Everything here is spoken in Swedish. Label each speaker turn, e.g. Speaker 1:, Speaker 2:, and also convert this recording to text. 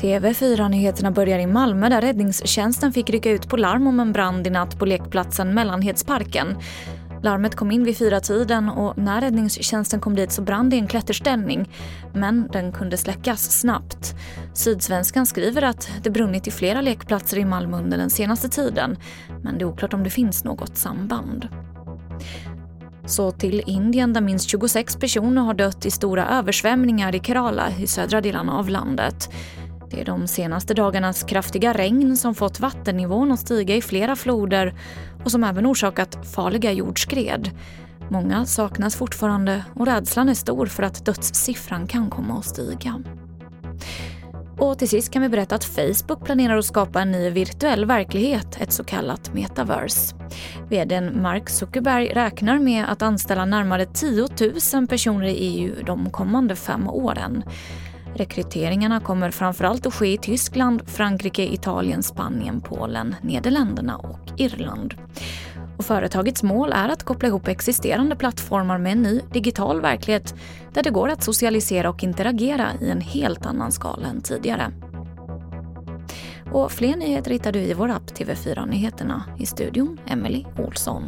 Speaker 1: TV4-nyheterna börjar i Malmö där räddningstjänsten fick rycka ut på larm om en brand i natt på lekplatsen Mellanhedsparken. Larmet kom in vid fyra tiden och när räddningstjänsten kom dit så brann det i en klätterställning. Men den kunde släckas snabbt. Sydsvenskan skriver att det brunnit i flera lekplatser i Malmö under den senaste tiden. Men det är oklart om det finns något samband. Så till Indien där minst 26 personer har dött i stora översvämningar i Kerala i södra delarna av landet. Det är de senaste dagarnas kraftiga regn som fått vattennivån att stiga i flera floder och som även orsakat farliga jordskred. Många saknas fortfarande och rädslan är stor för att dödssiffran kan komma att stiga. Och till sist kan vi berätta att Facebook planerar att skapa en ny virtuell verklighet, ett så kallat metaverse. VDn Mark Zuckerberg räknar med att anställa närmare 10 000 personer i EU de kommande fem åren. Rekryteringarna kommer framförallt att ske i Tyskland, Frankrike, Italien, Spanien, Polen, Nederländerna och Irland. Och företagets mål är att koppla ihop existerande plattformar med en ny digital verklighet där det går att socialisera och interagera i en helt annan skala än tidigare. Och fler nyheter hittar du i vår app TV4 Nyheterna. I studion Emily Olsson.